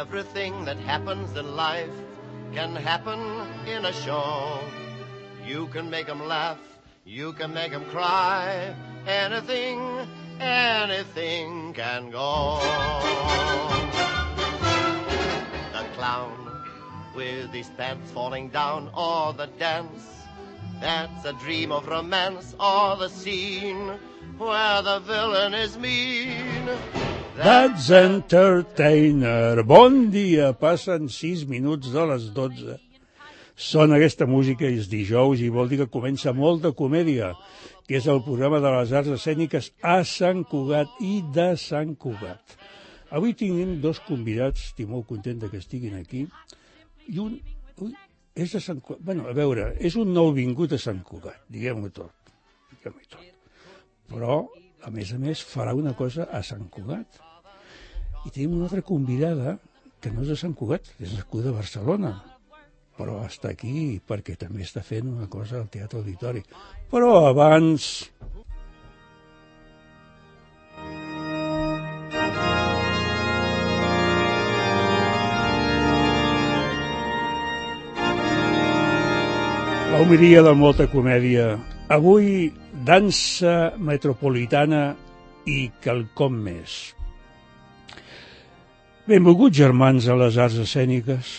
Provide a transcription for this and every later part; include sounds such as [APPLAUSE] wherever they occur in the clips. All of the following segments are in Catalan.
Everything that happens in life can happen in a show. You can make 'em laugh, you can make 'em cry. Anything, anything can go. The clown with his pants falling down, or the dance that's a dream of romance, or the scene where the villain is mean. That's Entertainer. Bon dia, passen 6 minuts de les 12. Sona aquesta música és dijous i vol dir que comença molta comèdia, que és el programa de les arts escèniques a Sant Cugat i de Sant Cugat. Avui tinguem dos convidats, estic molt content de que estiguin aquí, i un... Ui, és de Sant Cugat. Bueno, a veure, és un nou vingut a Sant Cugat, diguem-ho tot. Diguem-ho tot. Però, a més a més, farà una cosa a Sant Cugat. I tenim una altra convidada que no és de Sant Cugat, és nascuda a Barcelona, però està aquí perquè també està fent una cosa al Teatre Auditori. Però abans... La humiria de molta comèdia. Avui, dansa metropolitana i quelcom més. Benvolguts germans a les arts escèniques.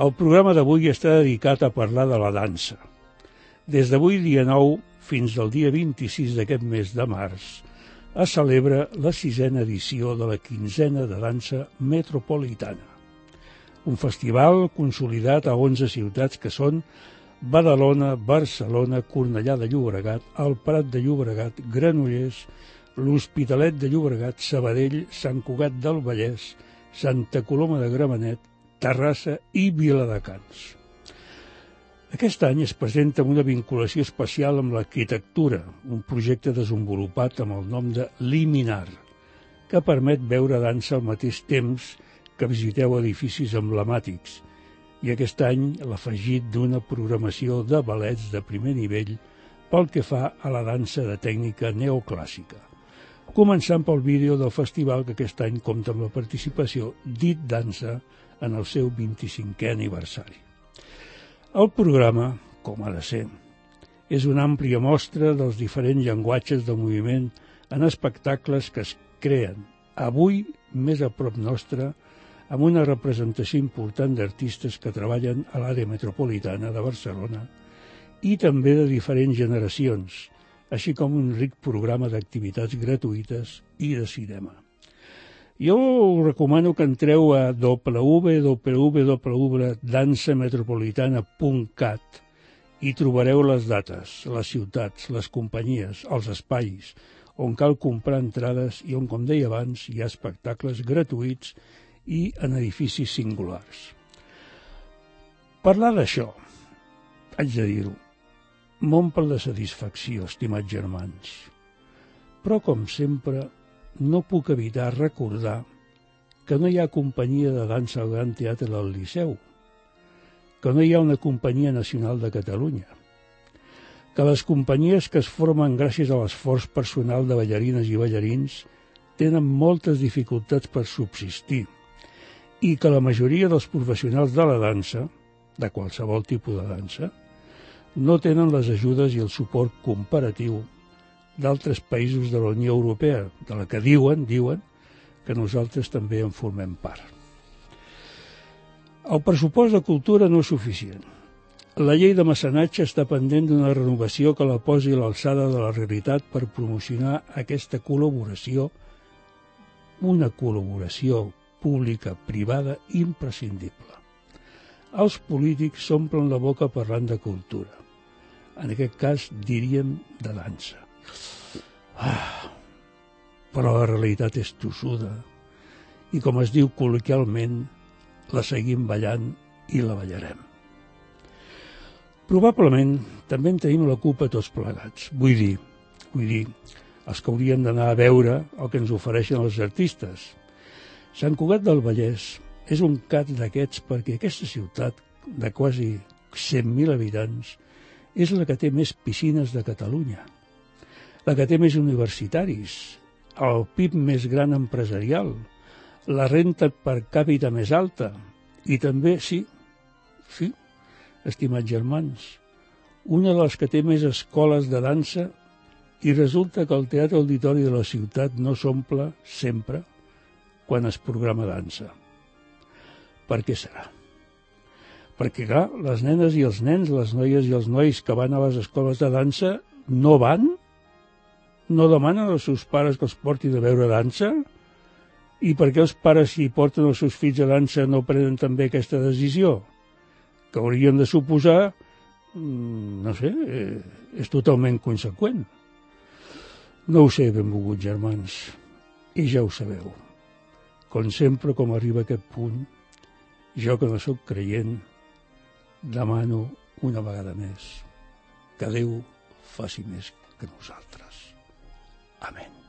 El programa d'avui està dedicat a parlar de la dansa. Des d'avui, dia 9, fins al dia 26 d'aquest mes de març, es celebra la sisena edició de la quinzena de dansa metropolitana. Un festival consolidat a 11 ciutats que són Badalona, Barcelona, Cornellà de Llobregat, el Prat de Llobregat, Granollers, l'Hospitalet de Llobregat, Sabadell, Sant Cugat del Vallès, Santa Coloma de Gramenet, Terrassa i Viladecans. Aquest any es presenta amb una vinculació especial amb l'arquitectura, un projecte desenvolupat amb el nom de Liminar, que permet veure dansa al mateix temps que visiteu edificis emblemàtics, i aquest any l'afegit d'una programació de ballets de primer nivell pel que fa a la dansa de tècnica neoclàssica. Començant pel vídeo del festival que aquest any compta amb la participació d'It Dansa en el seu 25è aniversari. El programa, com ha de ser, és una àmplia mostra dels diferents llenguatges del moviment en espectacles que es creen, avui més a prop nostre, amb una representació important d'artistes que treballen a l'àrea metropolitana de Barcelona i també de diferents generacions, així com un ric programa d'activitats gratuïtes i de cinema. Jo us recomano que entreu a www.dansametropolitana.cat i trobareu les dates, les ciutats, les companyies, els espais, on cal comprar entrades i on, com deia abans, hi ha espectacles gratuïts i en edificis singulars. Parlar d'això, haig de dir-ho, m'omple de satisfacció, estimats germans. Però, com sempre, no puc evitar recordar que no hi ha companyia de dansa al Gran Teatre del Liceu, que no hi ha una companyia nacional de Catalunya, que les companyies que es formen gràcies a l'esforç personal de ballarines i ballarins tenen moltes dificultats per subsistir i que la majoria dels professionals de la dansa, de qualsevol tipus de dansa, no tenen les ajudes i el suport comparatiu d'altres països de la Unió Europea, de la que diuen, diuen, que nosaltres també en formem part. El pressupost de cultura no és suficient. La llei de mecenatge està pendent d'una renovació que la posi a l'alçada de la realitat per promocionar aquesta col·laboració, una col·laboració pública-privada imprescindible. Els polítics s'omplen la boca parlant de cultura. En aquest cas diríem de dansa. Ah, però la realitat és tossuda i, com es diu col·loquialment, la seguim ballant i la ballarem. Probablement també en tenim la culpa tots plegats. Vull dir, vull dir, els que haurien d'anar a veure el que ens ofereixen els artistes. Sant Cugat del Vallès és un cat d'aquests perquè aquesta ciutat de quasi 100.000 habitants és la que té més piscines de Catalunya, la que té més universitaris, el PIB més gran empresarial, la renta per càpita més alta i també, sí, sí, estimats germans, una de les que té més escoles de dansa i resulta que el Teatre Auditori de la ciutat no s'omple sempre quan es programa dansa. Per què serà? Perquè, clar, les nenes i els nens, les noies i els nois que van a les escoles de dansa no van? No demanen als seus pares que els portin a veure dansa? I per què els pares, si porten els seus fills a dansa, no prenen també aquesta decisió? Que hauríem de suposar, mm, no sé, eh, és totalment conseqüent. No ho sé, benvolguts germans, i ja ho sabeu. Com sempre, com arriba aquest punt, jo que no sóc creient, demano una vegada més que Déu faci més que nosaltres. Amén.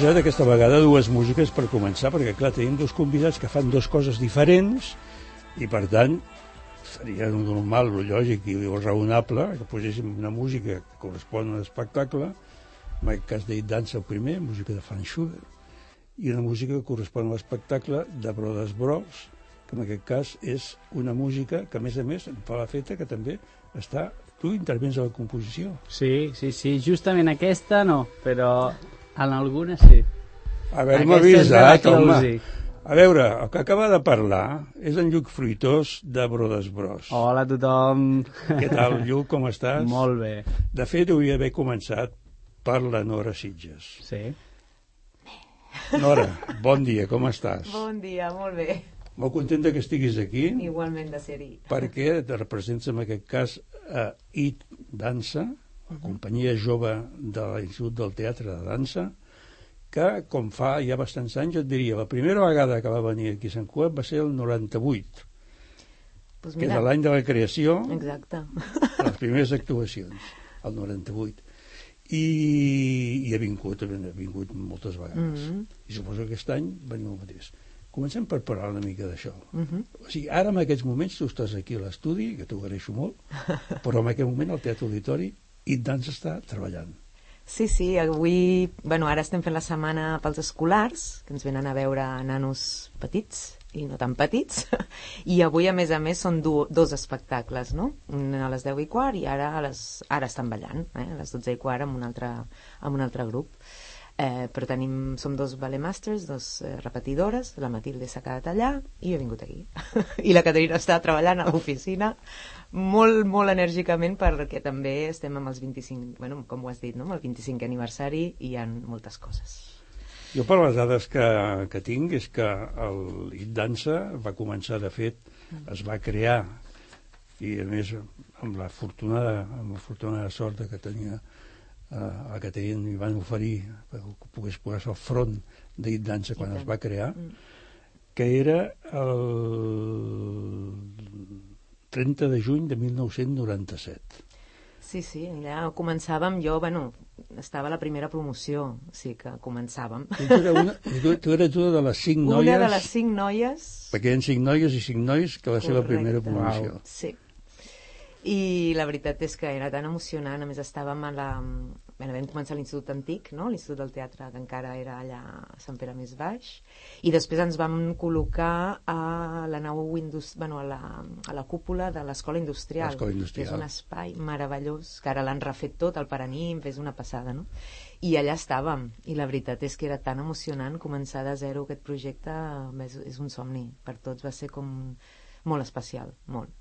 Posat aquesta vegada dues músiques per començar, perquè clar, tenim dos convidats que fan dues coses diferents i per tant seria normal, lo lògic i lo raonable que poséssim una música que correspon a un espectacle, en aquest cas d'It Dansa primer, música de Franz Schubert, i una música que correspon a l'espectacle de Brothers Bros, que en aquest cas és una música que a més a més fa la feta que també està... Tu intervens a la composició. Sí, sí, sí, justament aquesta no, però en alguna sí. Haver-me avisat, home. Closing. A veure, el que acaba de parlar és en Lluc Fruitós de Brothers Bros. Hola a tothom. Què tal, Lluc, com estàs? Molt bé. De fet, hauria d'haver començat per la Nora Sitges. Sí. Nora, bon dia, com estàs? Bon dia, molt bé. Molt contenta que estiguis aquí Igualment de ser-hi. perquè te representes en aquest cas a IT Dansa, la companyia jove de l'Institut del Teatre de Dansa, que, com fa ja bastants anys, et diria, la primera vegada que va venir aquí a Sant Cugat va ser el 98, Pues que és l'any de la creació, Exacte. les primeres actuacions, el 98. I, i ha vingut, ha vingut moltes vegades. Mhm. I suposo que aquest any venim el mateix. Comencem per parlar una mica d'això. Mhm. O sigui, ara en aquests moments tu estàs aquí a l'estudi, que t'ho agraeixo molt, però en aquest moment al Teatre Auditori i Dans està treballant. Sí, sí, avui... Bueno, ara estem fent la setmana pels escolars, que ens venen a veure nanos petits i no tan petits, [LAUGHS] i avui, a més a més, són du dos espectacles, no? Un a les 10 i quart i ara, a les, ara estan ballant, eh? a les 12 i quart amb un altre, amb un altre grup. Eh, però tenim, som dos ballet masters, dos eh, repetidores, la Matilde s'ha quedat allà i jo he vingut aquí. [LAUGHS] I la Caterina està treballant a l'oficina molt, molt enèrgicament perquè també estem amb els 25, bueno, com ho has dit, no? amb el 25è aniversari i hi ha moltes coses. Jo per les dades que, que tinc és que el It Dansa va començar, de fet, es va crear i a més amb la fortunada, amb la fortunada sort que tenia eh, a Caterina li van oferir que pogués posar-se al front d'It Dansa quan I es va crear Mm. que era el 30 de juny de 1997 Sí, sí, allà començàvem, jo, bueno, estava a la primera promoció, o sigui que començàvem. tu, era una, tu, tu eres una de les cinc noies Una de les cinc noies... perquè hi ha cinc noies i cinc nois que va ser la primera promoció. Sí. I la veritat és que era tan emocionant, a més estàvem a la... Bé, vam començar l'Institut Antic, no? l'Institut del Teatre, que encara era allà a Sant Pere més baix, i després ens vam col·locar a la nau indust... bueno, a, la, a la cúpula de l'Escola Industrial, L'Escola que és Industrial. un espai meravellós, que ara l'han refet tot, el Paranim, és una passada, no? I allà estàvem, i la veritat és que era tan emocionant començar de zero aquest projecte, és, és un somni, per tots va ser com molt especial, molt.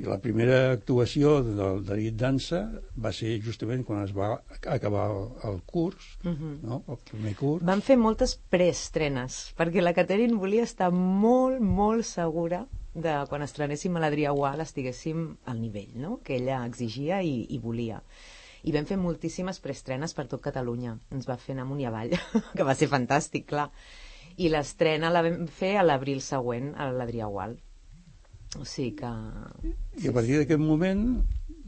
I la primera actuació de, de nit dansa va ser justament quan es va acabar el, el curs, Mhm. no? el primer curs. Van fer moltes preestrenes, perquè la Catherine volia estar molt, molt segura de quan estrenéssim a l'Adrià Gual estiguéssim al nivell no? que ella exigia i, i volia. I vam fer moltíssimes preestrenes per tot Catalunya. Ens va fer anar amunt i avall, [LAUGHS] que va ser fantàstic, clar. I l'estrena la vam fer a l'abril següent a l'Adrià Gual. O sigui que... I a partir d'aquest moment,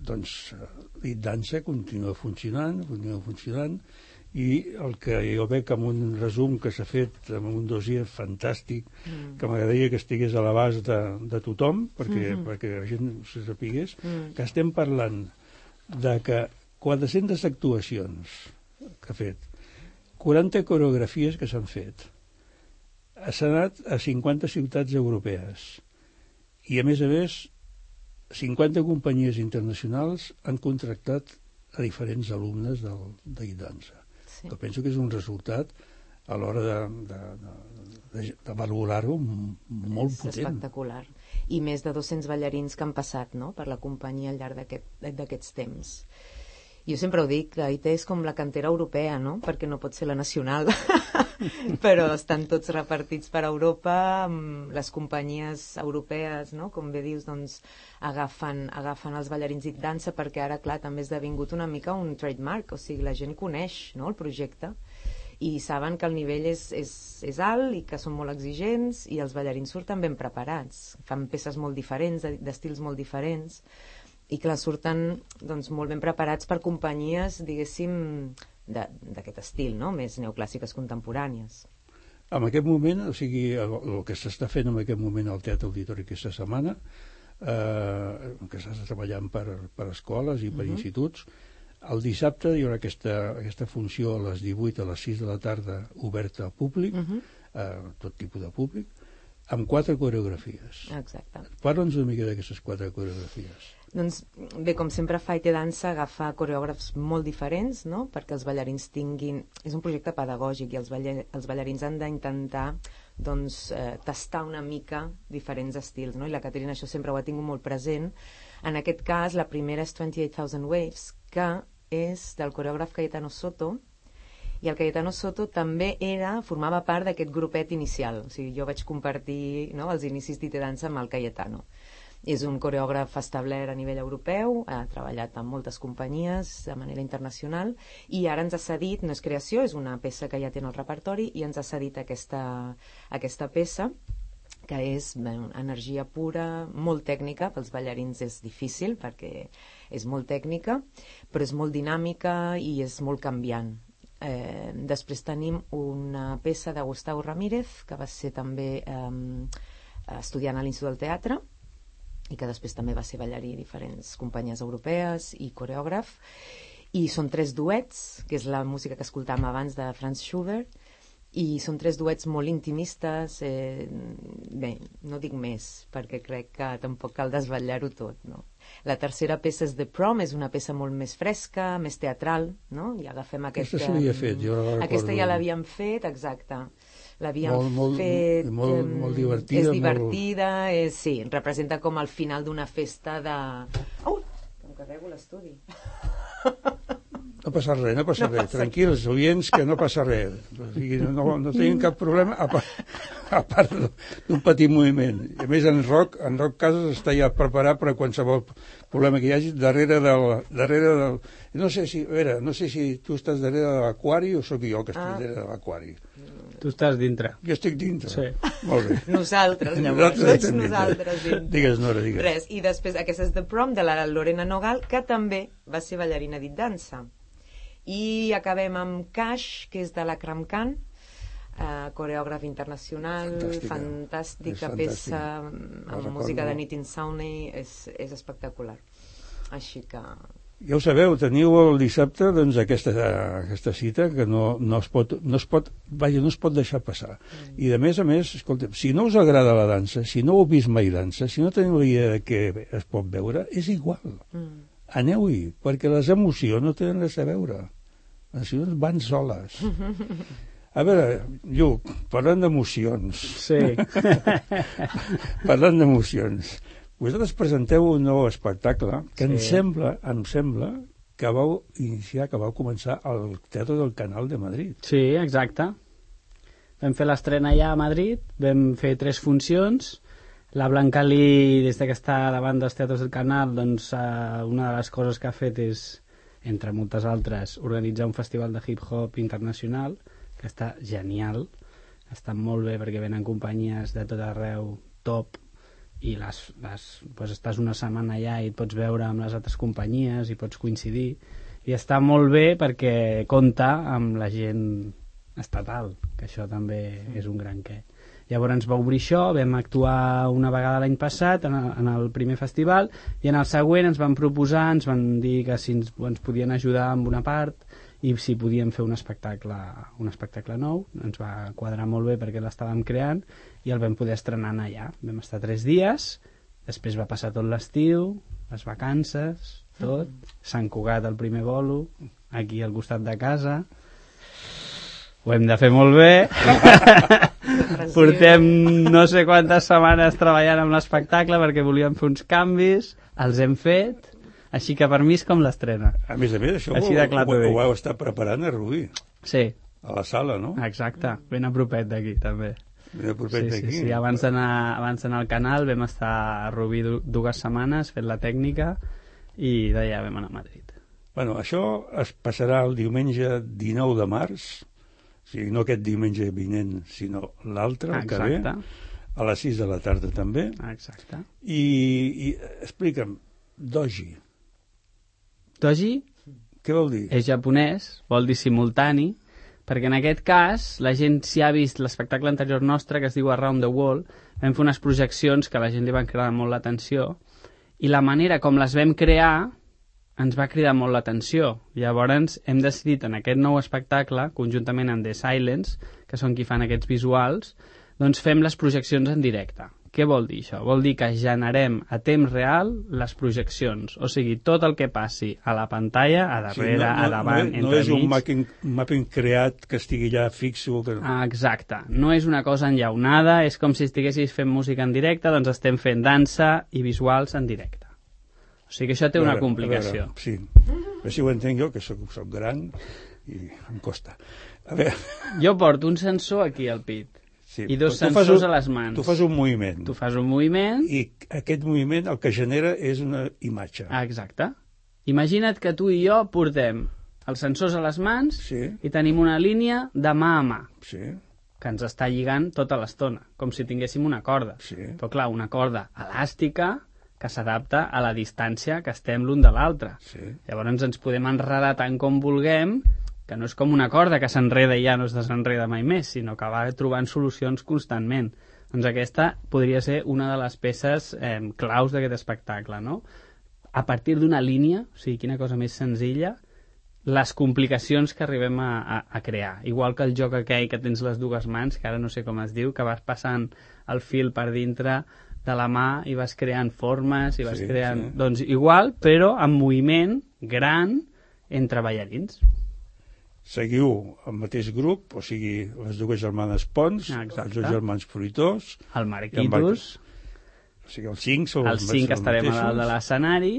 doncs, Dit Dansa continua funcionant, continua funcionant, i el que jo veig amb un resum que s'ha fet amb un dossier fantàstic Mm. que m'agradaria que estigués a l'abast de, de tothom perquè, Mhm. perquè la gent se sapigués Mm. que estem parlant de que 400 actuacions que ha fet 40 coreografies que s'han fet s'ha anat a 50 ciutats europees i a més a més 50 companyies internacionals han contractat a diferents alumnes del, de dansa Sí. que penso que és un resultat a l'hora de, de, de, de, de valorar-ho molt és potent. espectacular. I més de 200 ballarins que han passat no? per la companyia al llarg d'aquest- d'aquests temps. Jo sempre ho dic, que IT és com la cantera europea, no? perquè no pot ser la nacional, [LAUGHS] però estan tots repartits per Europa, les companyies europees, no? com bé dius, doncs, agafen, agafen els ballarins i dansa, perquè ara, clar, també ha esdevingut una mica un trademark, o sigui, la gent coneix no? el projecte i saben que el nivell és, és, és alt i que són molt exigents i els ballarins surten ben preparats. Fan peces molt diferents, de- d'estils molt diferents i clar, surten doncs, molt ben preparats per companyies, diguéssim, de- d'aquest estil, no? més neoclàssiques contemporànies. En aquest moment, o sigui, el, el que s'està fent en aquest moment al Teatre Auditori aquesta setmana, eh, que s'està treballant per, per escoles i per Mhm. instituts, el dissabte hi haurà aquesta, aquesta funció a les 18 a les 6 de la tarda oberta al públic, Uh -huh. eh, tot tipus de públic, amb quatre coreografies. Exacte. Parla'ns una mica d'aquestes quatre coreografies. Doncs bé, com sempre Faite Dansa agafa coreògrafs molt diferents, no? perquè els ballarins tinguin... És un projecte pedagògic i els, balla... els ballarins han d'intentar doncs, eh, tastar una mica diferents estils, no? i la Caterina això sempre ho ha tingut molt present. En aquest cas, la primera és 28,000 Waves, que és del coreògraf Cayetano Soto, i el Cayetano Soto també era, formava part d'aquest grupet inicial. O sigui, jo vaig compartir no, els inicis d'Ite Dansa amb el Cayetano. És un coreògraf establert a nivell europeu, ha treballat amb moltes companyies de manera internacional i ara ens ha cedit, no és creació, és una peça que ja té en el repertori i ens ha cedit aquesta, aquesta peça que és bé, energia pura, molt tècnica, pels ballarins és difícil perquè és molt tècnica, però és molt dinàmica i és molt canviant. Eh, després tenim una peça de Gustavo Ramírez, que va ser també eh, estudiant a l'Institut del Teatre, i que després també va ser ballarí a diferents companyies europees i coreògraf i són tres duets que és la música que escoltàvem abans de Franz Schubert i són tres duets molt intimistes eh, bé, no dic més perquè crec que tampoc cal desvetllar-ho tot no? la tercera peça és The Prom és una peça molt més fresca, més teatral no? i agafem aquest Aquesta s'havia fet, jo la recordo. aquesta ja l'havíem fet, exacte l'havíem Molt, molt- fet molt- em, molt divertida, és molt- divertida és, sí, representa com el final d'una festa de... Ui, que em carrego l'estudi [LAUGHS] No passa res, no passa No res. passa Tranquils, oients, que no passa res. O sigui, no, no tenim cap problema a part, [LAUGHS] a part d'un petit moviment. I a més, en Roc, en Roc Casas està ja preparat per a qualsevol problema que hi hagi darrere del... Darrere del no sé si, a veure, no sé si tu estàs darrere de l'aquari o sóc jo que estic Ah. darrere de l'aquari. Tu estàs dintre. Jo estic dintre. Sí. Molt bé. Nosaltres, llavors. Nosaltres nosaltres. dintre. Digues, Nora, digues. Res, i després aquesta és The Prom, de la Lorena Nogal, que també va ser ballarina dit dansa. I acabem amb Cash, que és de la Kramkan, eh, coreògraf internacional, Fantàstica. fantàstica, peça fantàstica. amb La música de Nitin Sawney, és, és espectacular. Així que... Ja ho sabeu, teniu el dissabte doncs, aquesta, aquesta cita que no, no, es pot, no, es pot, vaja, no es pot deixar passar. I de més a més, escolta, si no us agrada la dansa, si no heu vist mai dansa, si no teniu la idea de què es pot veure, és igual. Mm. Aneu-hi, perquè les emocions no tenen res a veure. Les emocions van soles. A veure, Lluc, parlant d'emocions, Sí. [LAUGHS] parlant d'emocions, vosaltres presenteu un nou espectacle que sí. em sembla, em sembla que vau iniciar, que vau començar al Teatre del Canal de Madrid. Sí, exacte. Vam fer l'estrena allà a Madrid, vam fer tres funcions. La Blanca Lee, des de que està davant dels teatres del Canal, doncs eh, una de les coses que ha fet és, entre moltes altres, organitzar un festival de hip-hop internacional, que està genial. Està molt bé perquè venen companyies de tot arreu top i les, les, doncs estàs una setmana allà i et pots veure amb les altres companyies i pots coincidir. I està molt bé perquè compta amb la gent estatal, que això també és un gran què. Llavors ens va obrir això, vam actuar una vegada l'any passat en el, en el primer festival i en el següent ens van proposar, ens van dir que si ens, ens podien ajudar amb una part i si podíem fer un espectacle, un espectacle nou, ens va quadrar molt bé perquè l'estàvem creant i el vam poder estrenar allà. Vam estar tres dies, després va passar tot l'estiu, les vacances, tot, Sant Cugat el primer bolo, aquí al costat de casa, ho hem de fer molt bé, [LAUGHS] portem no sé quantes setmanes treballant amb l'espectacle perquè volíem fer uns canvis, els hem fet, així que per mi és com l'estrena. A més a més, això Així de clar ho, ho, ho heu estat preparant a Rubí, Sí, a la sala, no? exacte, ben a propet d'aquí també. Sí, sí, sí, abans d'anar al canal vam estar a Rubí du- dues setmanes fent la tècnica i d'allà vam anar a Madrid. Bueno, això es passarà el diumenge 19 de març, o sigui, no aquest diumenge vinent, sinó l'altre, el que ve, a les 6 de la tarda també. exacte. I, i explica'm, doji, Doji què vol dir? és japonès, vol dir simultani, perquè en aquest cas la gent si ha vist l'espectacle anterior nostre que es diu Around the World, vam fer unes projeccions que a la gent li van cridar molt l'atenció i la manera com les vam crear ens va cridar molt l'atenció. Llavors hem decidit en aquest nou espectacle, conjuntament amb The Silence, que són qui fan aquests visuals, doncs fem les projeccions en directe. Què vol dir això? Vol dir que generem a temps real les projeccions, o sigui, tot el que passi a la pantalla, a Sí, darrere, a davant, no, no entre és un mapping, un mapping creat que estigui allà fixo. Que... Ah, exacte. No és una cosa enllaunada, és com si estiguessis fent música en directe, doncs estem fent dansa i visuals en directe. O sigui que això té A una veure, complicació. Veure, sí, si ho entenc jo, que soc, soc gran i em costa. A veure, Jo porto un sensor aquí al pit sí, i dos sensors un- a les mans. Tu fas un moviment Tu fas un moviment... i aquest moviment el que genera és una imatge. Ah, exacte. Imagina't que tu i jo portem els sensors a les mans Sí, i tenim una línia de mà a mà sí, que ens està lligant tota l'estona, com si tinguéssim una corda. sí. Però clar, una corda elàstica que s'adapta a la distància que estem l'un de l'altre. sí. Llavors ens podem enredar tant com vulguem, que no és com una corda que s'enreda i ja no es desenreda mai més, sinó que va trobant solucions constantment. Doncs aquesta podria ser una de les peces eh, claus d'aquest espectacle, no? A partir d'una línia, o sigui, quina cosa més senzilla, les complicacions que arribem a, a, a crear. Igual que el joc aquell que tens les dues mans, que ara no sé com es diu, que vas passant el fil per dintre de la mà i vas creant formes i vas Sí, creant... sí. Doncs igual, però amb moviment gran entre ballarins. Seguiu el mateix grup, o sigui, les dues germanes Pons, Ah, exacte. els dos germans Fruitós, El Marquitos, o sigui, els cinc són els cinc estarem a mateixos. dalt de l'escenari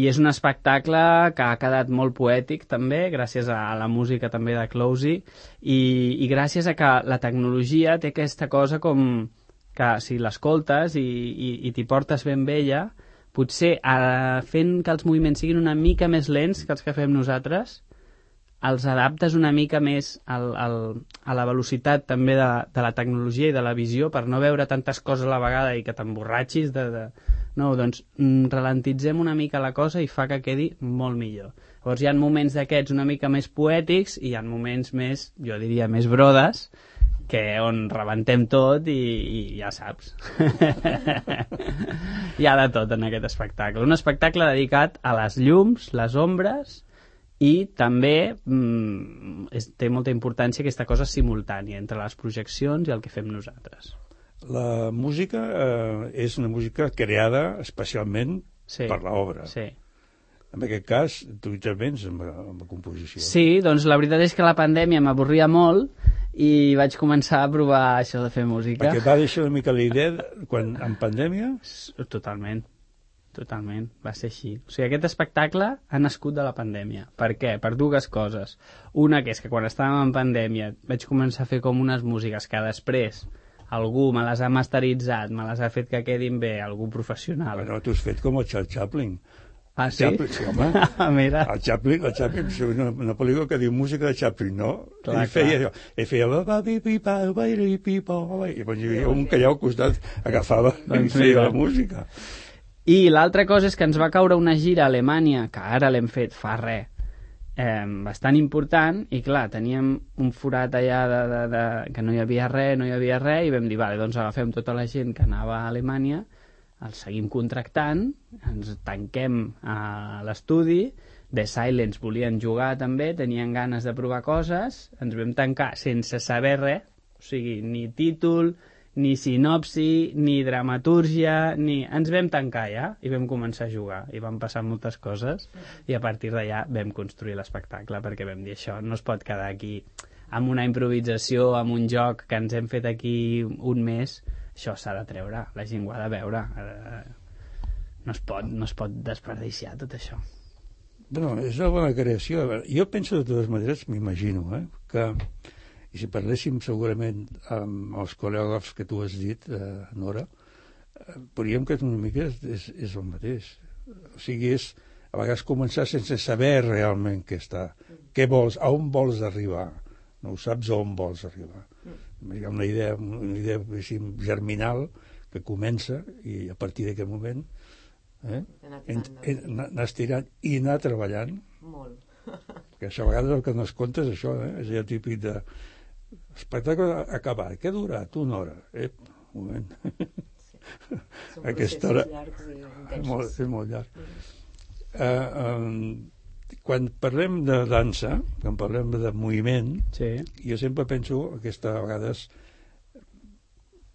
i és un espectacle que ha quedat molt poètic també, gràcies a la música també de Closey i, i gràcies a que la tecnologia té aquesta cosa com que si l'escoltes i, i, i t'hi portes ben vella potser eh, fent que els moviments siguin una mica més lents que els que fem nosaltres els adaptes una mica més al, al, a la velocitat també de, de la tecnologia i de la visió per no veure tantes coses a la vegada i que t'emborratxis de, de... No, doncs mm, ralentitzem una mica la cosa i fa que quedi molt millor. Llavors hi ha moments d'aquests una mica més poètics i hi ha moments més, jo diria, més brodes que on rebentem tot i, i ja saps. [LAUGHS] Hi ha de tot en aquest espectacle. Un espectacle dedicat a les llums, les ombres i també mm, és, té molta importància aquesta cosa simultània entre les projeccions i el que fem nosaltres. La música eh, és una música creada especialment Sí. per l'obra. Sí. En aquest cas, tu intervens amb, amb la composició. Sí, doncs la veritat és que la pandèmia m'avorria molt i vaig començar a provar això de fer música. Perquè va deixar una mica la idea, de- quan en pandèmia, Totalment, totalment, va ser així. O sigui, aquest espectacle ha nascut de la pandèmia. Per què? Per dues coses. Una, que és que quan estàvem en pandèmia vaig començar a fer com unes músiques que després algú me les ha masteritzat, me les ha fet que quedin bé, algú professional. bueno, tu has fet com el Charles Chaplin. ah, sí? Chaplin, sí, home. [LAUGHS] Mira, El Chaplin, el Chaplin, una, una pel·lícula que diu música de Chaplin, no? Clar, I feia clar. allò, i feia i quan hi havia un que allà al costat agafava i Doncs feia mira. la música. I l'altra cosa és que ens va caure una gira a Alemanya, que ara l'hem fet fa res, eh, bastant important, i clar, teníem un forat allà de, de, de, que no hi havia res, no hi havia res, i vam dir, vale, doncs agafem tota la gent que anava a Alemanya, els seguim contractant, ens tanquem a l'estudi, The Silence volien jugar també, tenien ganes de provar coses, ens vam tancar sense saber res, o sigui, ni títol, ni sinopsi, ni dramatúrgia, ni... Ens vam tancar ja i vam començar a jugar i van passar moltes coses i a partir d'allà vam construir l'espectacle perquè vam dir això no es pot quedar aquí amb una improvisació, amb un joc que ens hem fet aquí un mes, això s'ha de treure, la gent ho ha de veure. Eh, No es pot, no es pot desperdiciar tot això. Bueno, és una bona creació. Jo penso de totes maneres, m'imagino, eh, que i si parléssim segurament amb els coreògrafs que tu has dit, eh, Nora, eh, veuríem que una mica és, és, és el mateix. O sigui, és a vegades començar sense saber realment què està, què vols, a on vols arribar. No ho saps a on vols arribar. Hi ha una idea, una idea diguéssim, germinal que comença i a partir d'aquest moment eh, Anar estirant i anar treballant Molt. que això a vegades el que no es compta és això, eh? és allò típic de espectacle acabat, què ha durat? Una hora. Ep, un moment. [LAUGHS] Són Aquesta processos hora- llargs i és, intensos. molt, és molt llarg. Uh, um, quan parlem de dansa, quan parlem de moviment, Sí. jo sempre penso aquesta a vegades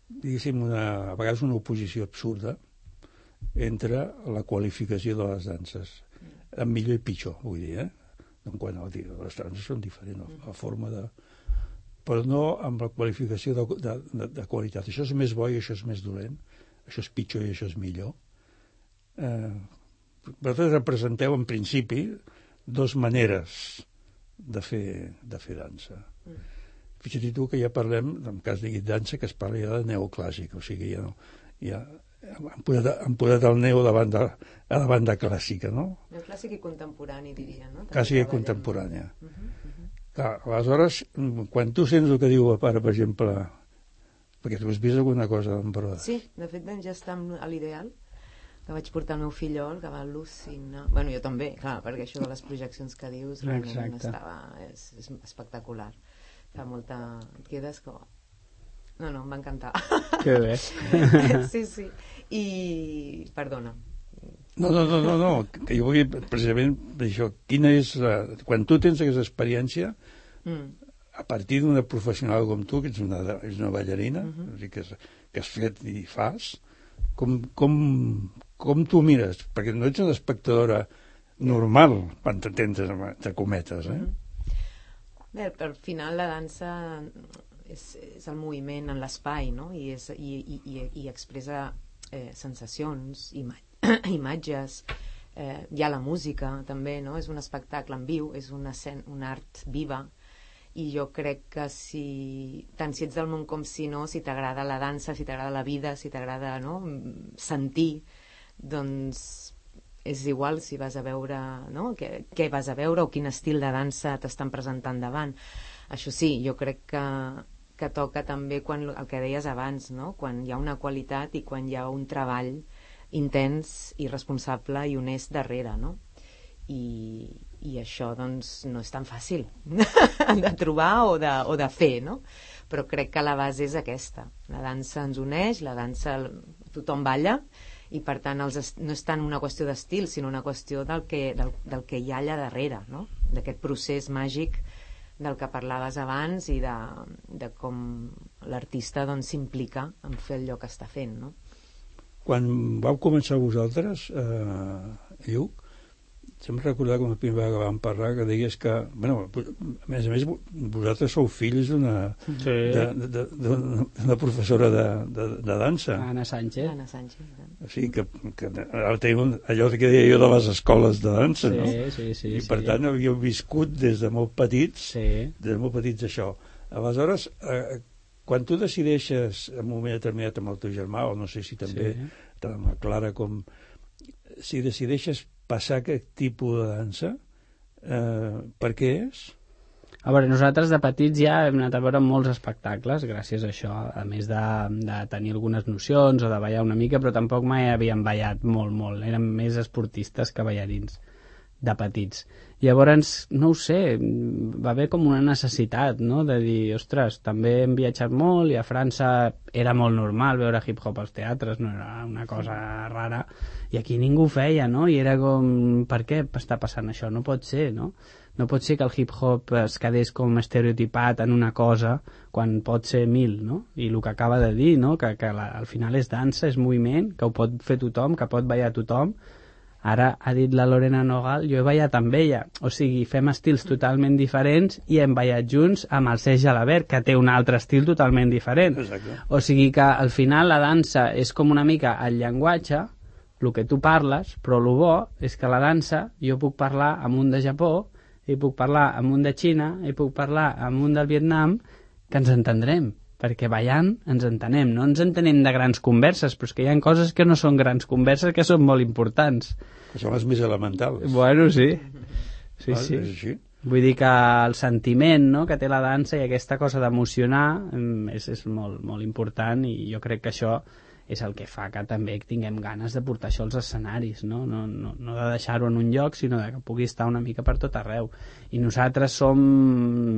diguéssim una, a vegades una oposició absurda entre la qualificació de les danses en millor i pitjor, vull dir, eh? En quant a, les danses són diferents, no? la forma de... però no amb la qualificació de, de, de, de qualitat. Això és més bo i això és més dolent, això és pitjor i això és millor. Eh, vosaltres representeu en principi dos maneres de fer, de fer dansa. Fixa't tu que ja parlem, en cas de dansa, que es parla ja de neoclàssic, o sigui, ja, no, ja han posat, han posat el neo davant de, a la banda clàssica, no? El clàssic i contemporani, diria, no? També Clàssica i contemporània. Mhm, mhm. Clar, aleshores, quan tu sents el que diu el pare, per exemple, perquè tu has vist alguna cosa en broda, Sí, de fet vam ja estar amb- a l'ideal que vaig portar el meu fillol, que va al·lucinar... Bueno, jo també, clar, perquè això de les projeccions que dius realment Exacte. estava... És, és espectacular. Fa molta... Et quedes com... No, no, em va encantar. Que bé. [LAUGHS] sí, sí. I... Perdona. No, no, no, no, no, que jo vull precisament això, quina és la... Quan tu tens aquesta experiència, Mm. a partir d'una professional com tu, que ets una, és una ballarina, Mhm. uh -huh. dir, que, has, que has fet i fas, com, com, com tu mires? Perquè no ets una espectadora normal, quan t'entens entre cometes, eh? Mhm. Bé, per al final la dansa és, és el moviment en l'espai, no? I, és, i, i, i, i expressa eh, sensacions, ima [CLEARS THROAT] imatges, eh, hi ha la música també, no? És un espectacle en viu, és una, escena, una art viva, i jo crec que si, tant si ets del món com si no, si t'agrada la dansa, si t'agrada la vida, si t'agrada no? sentir, doncs és igual si vas a veure no? què, què vas a veure o quin estil de dansa t'estan presentant davant. Això sí, jo crec que, que toca també quan, el que deies abans, no? quan hi ha una qualitat i quan hi ha un treball intens i responsable i honest darrere, no? i, i això doncs no és tan fàcil [LAUGHS] de trobar o de, o de fer, no? Però crec que la base és aquesta. La dansa ens uneix, la dansa tothom balla, i per tant els, no és tant una qüestió d'estil sinó una qüestió del que, del, del que hi ha allà darrere no? d'aquest procés màgic del que parlaves abans i de, de com l'artista doncs, s'implica doncs, en fer allò que està fent no? Quan vau començar vosaltres, eh, Lluc, sempre recordar com a primera vegada que vam parlar que deies que, bueno, a més a més vosaltres sou fills d'una sí. d'una professora de, de, de dansa Anna Sánchez Anna Sánchez o sigui que, que ara tenim allò que deia jo de les escoles de dansa sí, no? sí, sí, i sí. per tant havíeu viscut des de molt petits sí. des de molt petits això aleshores eh, quan tu decideixes en un moment determinat amb el teu germà o no sé si també Sí. tant amb la Clara com si decideixes passar aquest tipus de dansa eh, per què és? A veure, nosaltres de petits ja hem anat a veure molts espectacles gràcies a això, a més de, de tenir algunes nocions o de ballar una mica, però tampoc mai havíem ballat molt, molt. Érem més esportistes que ballarins de petits. Llavors, no ho sé, va haver com una necessitat, no?, de dir, ostres, també hem viatjat molt i a França era molt normal veure hip-hop als teatres, no era una cosa rara, i aquí ningú ho feia, no?, i era com, per què està passant això? No pot ser, no? No pot ser que el hip-hop es quedés com estereotipat en una cosa quan pot ser mil, no? I el que acaba de dir, no?, que, que la, al final és dansa, és moviment, que ho pot fer tothom, que pot ballar tothom, Ara ha dit la Lorena Nogal, jo he ballat amb ella. O sigui, fem estils totalment diferents i hem ballat junts amb el Sergi Alabert, que té un altre estil totalment diferent. Exacte. O sigui que al final la dansa és com una mica el llenguatge, el que tu parles, però el bo és que la dansa jo puc parlar amb un de Japó, i puc parlar amb un de Xina, i puc parlar amb un del Vietnam, que ens entendrem perquè ballant ens entenem, no ens entenem de grans converses, però és que hi ha coses que no són grans converses que són molt importants. Que són les més elementals. Bueno, sí. Sí, Ah, sí. És així. Vull dir que el sentiment no, que té la dansa i aquesta cosa d'emocionar mm, és, és molt, molt important i jo crec que això és el que fa que també tinguem ganes de portar això als escenaris, no, no, no, no de deixar-ho en un lloc, sinó de que pugui estar una mica per tot arreu. I nosaltres som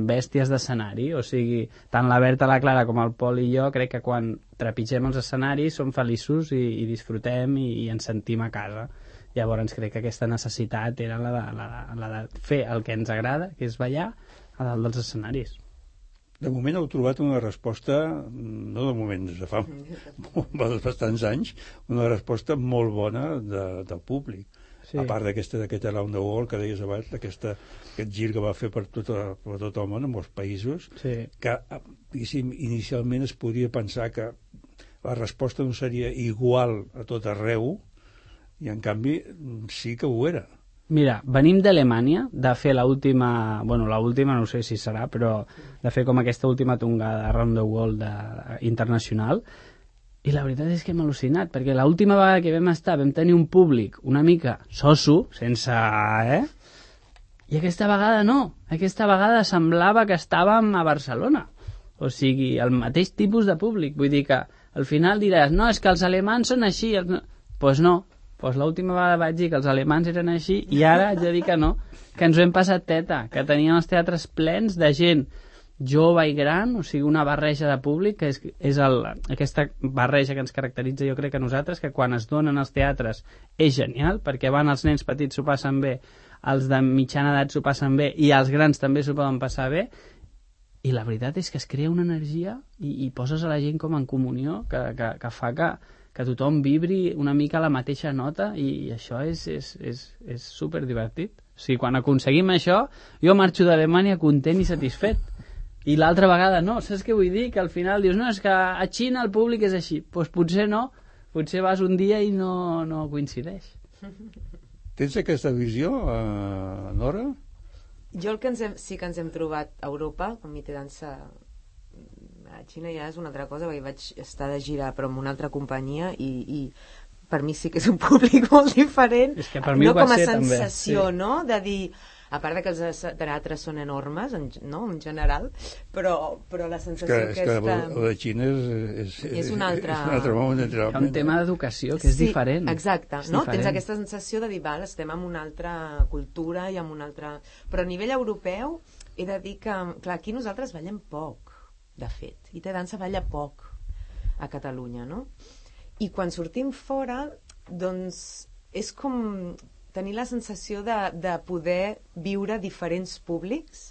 bèsties d'escenari, o sigui, tant la Berta, la Clara com el Pol i jo crec que quan trepitgem els escenaris som feliços i, i disfrutem i, i ens sentim a casa. Llavors crec que aquesta necessitat era la de, la, de, la de fer el que ens agrada, que és ballar, a dalt dels escenaris. De moment heu trobat una resposta, no de moment, des de fa [LAUGHS] bastants anys, una resposta molt bona de, del públic. Sí. A part d'aquesta d'aquest Around the World que deies abans, aquest gir que va fer per tot, per tot el món, en molts països, Sí. que inicialment es podria pensar que la resposta no seria igual a tot arreu, i en canvi sí que ho era. Mira, venim d'Alemanya de fer la última, bueno, la última no sé si serà, però de fer com aquesta última tongada Around the World de, internacional i la veritat és que hem al·lucinat, perquè l'última vegada que vam estar vam tenir un públic una mica soso, sense... Eh? I aquesta vegada no, aquesta vegada semblava que estàvem a Barcelona. O sigui, el mateix tipus de públic. Vull dir que al final diràs, no, és que els alemans són així. Doncs pues no, pues l'última vegada vaig dir que els alemans eren així i ara haig de dir que no, que ens ho hem passat teta, que teníem els teatres plens de gent jove i gran, o sigui, una barreja de públic, que és, és el, aquesta barreja que ens caracteritza jo crec que nosaltres, que quan es donen els teatres és genial, perquè van els nens petits s'ho passen bé, els de mitjana edat s'ho passen bé i els grans també s'ho poden passar bé, i la veritat és que es crea una energia i, i poses a la gent com en comunió que, que, que fa que, que tothom vibri una mica la mateixa nota i, i això és, és, és, és super divertit. O sigui, quan aconseguim això, jo marxo d'Alemanya content i satisfet. I l'altra vegada no, saps què vull dir? Que al final dius, no, és que a Xina el públic és així. Doncs pues potser no, potser vas un dia i no, no coincideix. Tens aquesta visió, eh, Nora? Jo el que ens hem, sí que ens hem trobat a Europa, com mi té dansa a Xina ja és una altra cosa, perquè vaig estar de gira però amb una altra companyia i, i per mi sí que és un [LAUGHS] públic molt diferent És que per mi no ho va com a ser, també, sensació, sí. no? De dir, a part de que els es- teatres són enormes, en, no?, en general, però, però la És sensació que, és que aquesta... el de Xina és, és, És un altre- és un altre món, Hi ha un tema d'educació que és sí, diferent. Exacte, És no? diferent. Tens aquesta sensació de dir, val, estem en una altra cultura i en una altra... Però a nivell europeu he de dir que, clar, aquí nosaltres ballem poc, de fet, i té dansa balla poc a Catalunya, no? I quan sortim fora, doncs és com tenir la sensació de, de poder viure diferents públics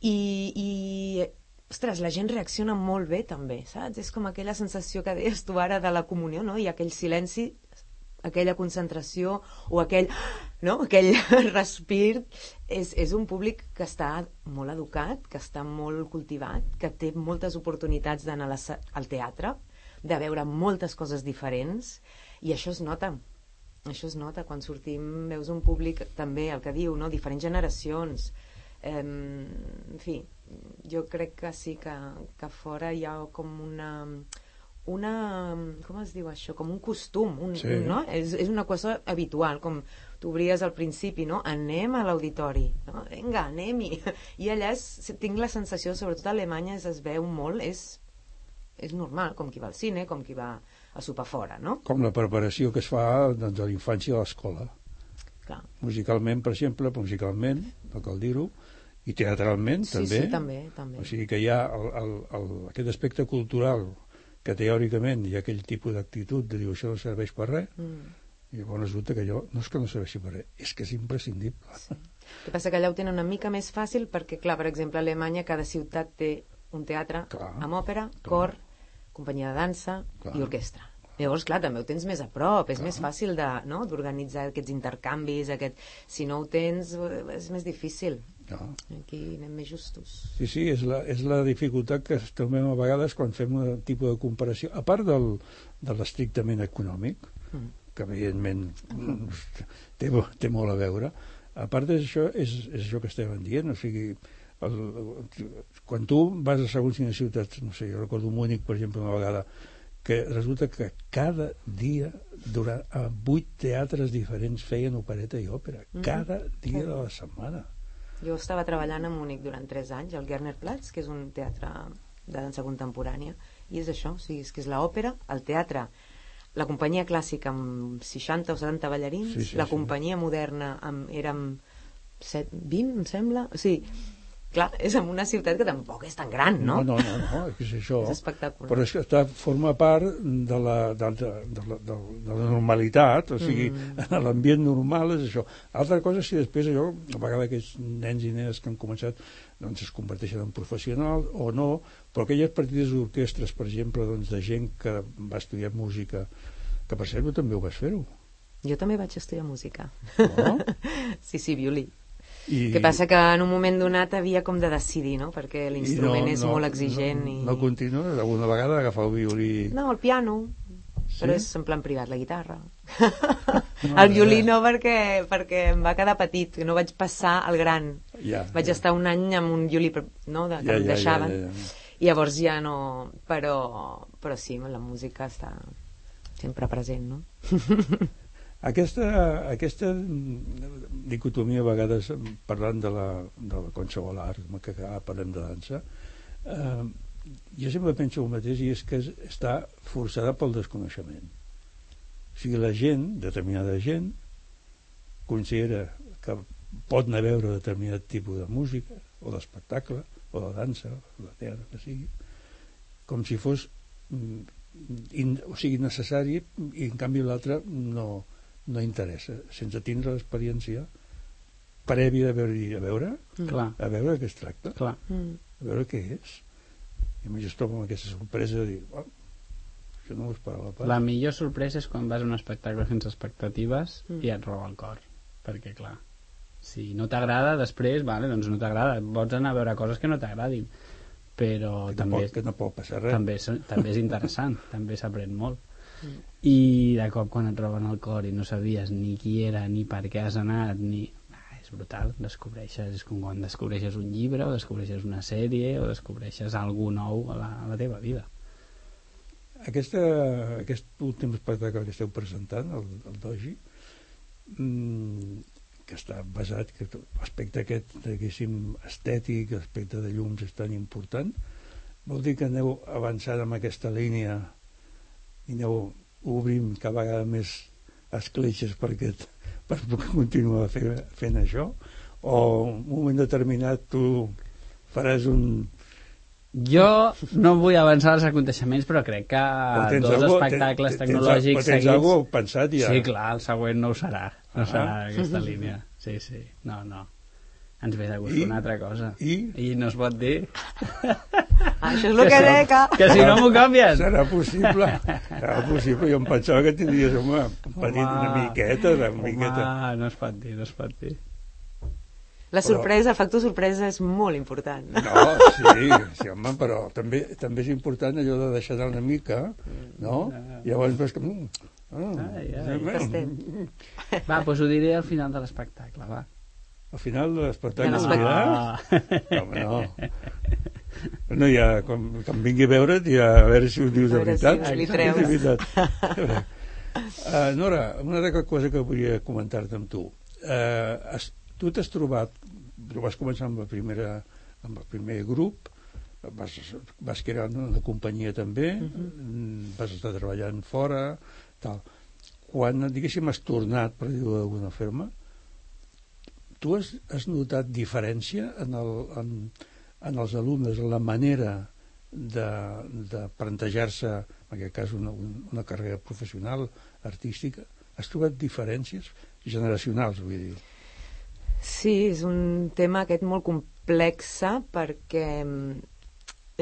i, i ostres, la gent reacciona molt bé també, saps? És com aquella sensació que deies tu ara de la comunió, no? I aquell silenci, aquella concentració o aquell, no? aquell [LAUGHS] respir és, és un públic que està molt educat, que està molt cultivat, que té moltes oportunitats d'anar al teatre, de veure moltes coses diferents i això es nota això es nota, quan sortim veus un públic també, el que diu, no? diferents generacions eh, en fi jo crec que sí que, que fora hi ha com una una, com es diu això? Com un costum, un, Sí. un, no? És, és una cosa habitual, com tu obries al principi, no? Anem a l'auditori, no? Vinga, anem-hi. [LAUGHS] I allà és, tinc la sensació, sobretot a Alemanya es, es veu molt, és, és normal, com qui va al cine, com qui va a sopar fora, no? Com la preparació que es fa doncs, a la infància a l'escola. Clar. Musicalment, per exemple, musicalment, no cal dir-ho, i teatralment Sí, també. sí, també, també. O sigui que hi ha el, el, el, aquest aspecte cultural que teòricament hi ha aquell tipus d'actitud de dir això no serveix per res, Mm. i llavors resulta que allò no és que no serveixi per res, és que és imprescindible. Sí. El que passa que allà ho tenen una mica més fàcil perquè, clar, per exemple, a Alemanya cada ciutat té un teatre Clar. amb òpera, cor, companyia de dansa Clar. i orquestra. Llavors, clar, també ho tens més a prop, és més fàcil de, no? d'organitzar aquests intercanvis, aquest... si no ho tens eh, és més difícil. No. Aquí anem més justos. Sí, sí, és la, és la dificultat que trobem a vegades quan fem un tipus de comparació, a part del, de l'estrictament econòmic, Mm. que evidentment té, té molt a veure, a part d'això és, és això que estàvem dient, o sigui, el, quan tu vas a segons quines ciutats, no sé, jo recordo Múnich, per exemple, una vegada, que resulta que cada dia durant a vuit teatres diferents feien opereta i òpera, Mhm. cada dia de la setmana. Jo estava treballant a Múnich durant 3 anys, al Gerner Platz, que és un teatre de dansa contemporània, i és això, o sigui, és que és l'òpera, el teatre, la companyia clàssica amb 60 o 70 ballarins, Sí, sí, la sí. companyia moderna amb, amb 7, 20, em sembla? O sigui, clar, és en una ciutat que tampoc és tan gran, no? No, no, no, no és això. És espectacular. Però és que està, forma part de la, de, de, de, la, de, de la normalitat, o sigui, Mm. en [LAUGHS] l'ambient normal és això. Altra cosa si després allò, a vegades aquests nens i nenes que han començat doncs es converteixen en professionals o no, però aquelles partides d'orquestres, per exemple, doncs, de gent que va estudiar música, que per cert també ho vas fer-ho, Jo també vaig estudiar música. no? [LAUGHS] sí, sí, violí. I, que passa que en un moment donat havia com de decidir, no? Perquè l'instrument és molt exigent no, i... No continues alguna vegada agafar el violí... No, el piano, Sí? però és en plan privat, la guitarra. No, [LAUGHS] el violí no perquè, perquè em va quedar petit, que no vaig passar al gran. Ja, Vaig ja. estar un any amb un violí no, de, que Ja, em ja, deixaven. ja, ja, ja. I llavors ja no... Però, però sí, la música està sempre present, no? [LAUGHS] Aquesta, aquesta dicotomia a vegades parlant de, la, de la qualsevol art, que ara parlem de dansa, eh, jo sempre penso el mateix i és que es- està forçada pel desconeixement. O sigui, la gent, determinada gent, considera que pot anar a veure determinat tipus de música, o d'espectacle, o de dansa, o de teatre, que sigui, com si fos mm, in, o sigui, necessari i en canvi l'altre no, no interessa, sense tindre l'experiència prèvia de veure, a veure, Clar, a veure de què es tracta, clar. Mm. a veure què és. I a mi es trobo amb aquesta sorpresa de dir, oh, això no ho esperava pas. La millor sorpresa és quan vas a un espectacle sense expectatives Mm. i et roba el cor. Perquè, clar, si no t'agrada, després, vale, doncs no t'agrada. Pots anar a veure coses que no t'agradin. Però que, no també, pot, que no pot passar res. també, també és interessant, també s'aprèn molt. Mm. I de cop quan et roben el cor i no sabies ni qui era, ni per què has anat, ni... Ah, és brutal, descobreixes, és com quan descobreixes un llibre, o descobreixes una sèrie, o descobreixes algú nou a la, a la teva vida. Aquesta, aquest últim espectacle que esteu presentant, el, el Doji, mm, que està basat, que l'aspecte aquest, diguéssim, estètic, l'aspecte de llums és tan important, vol dir que aneu avançant amb aquesta línia i aneu obrint cada vegada més escletxes per, aquest, per continuar fer, fent això o en un moment determinat tu faràs un, jo no vull avançar els aconteixements, però crec que dos algú, espectacles tens, tecnològics tens, tens seguits... algú pensat ja? Sí, clar, el següent no ho serà. No Ah. serà aquesta línia. Sí, sí. No, no. Ens ve de gust I? una altra cosa. I? I no es pot dir. Ah, Això és el que serà- deca. Que si no m'ho canvies. Serà possible? Serà possible? Jo em pensava que tindries, home, un petit, una miqueta, una miqueta. Home, no es pot dir, no es pot dir. La sorpresa, el factor sorpresa és molt important. No, sí, sí, home, però també, també és important allò de deixar anar una mica, no? Llavors veus que... Mm, ah, Ai, ai, mm. Va, doncs ho diré al final de l'espectacle, va. Al final de l'espectacle diràs? Ah. Home, no. No, ja, quan, quan vingui a veure't, ja a veure si ho dius de A veure si veritat. li treus. [LAUGHS] de veritat. Uh, Nora, una altra cosa que volia comentar-te amb tu. Uh, has, tu t'has trobat, tu vas començar amb, la primera, amb el primer grup, vas, vas crear una, una companyia també, uh -huh. vas estar treballant fora, tal. Quan, diguéssim, has tornat, per dir-ho d'alguna forma, tu has, has notat diferència en, el, en, en els alumnes, en la manera de, de plantejar-se, en aquest cas, una, una carrera professional, artística? Has trobat diferències generacionals, vull dir? Sí, és un tema aquest molt complex perquè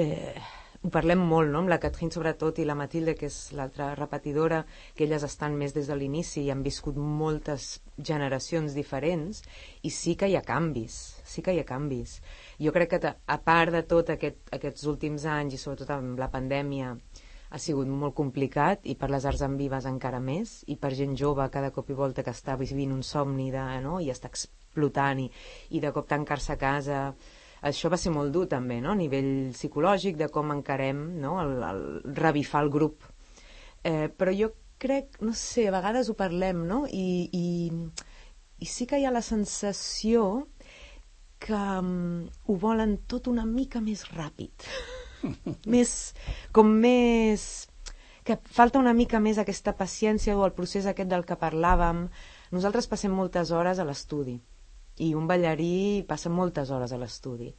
eh, ho parlem molt, no?, amb la Catherine sobretot i la Matilde, que és l'altra repetidora, que elles estan més des de l'inici i han viscut moltes generacions diferents, i sí que hi ha canvis, sí que hi ha canvis. Jo crec que, a part de tot aquest, aquests últims anys, i sobretot amb la pandèmia, ha sigut molt complicat i per les arts en vives encara més i per gent jove cada cop i volta que està vivint un somni de, no? i està explotant i, i de cop tancar-se a casa això va ser molt dur també, no? a nivell psicològic, de com encarem no? el, el revifar el grup. Eh, però jo crec, no sé, a vegades ho parlem, no? I, i, i sí que hi ha la sensació que um, ho volen tot una mica més ràpid. [LAUGHS] més, com més... que falta una mica més aquesta paciència o el procés aquest del que parlàvem. Nosaltres passem moltes hores a l'estudi i un ballarí passa moltes hores a l'estudi.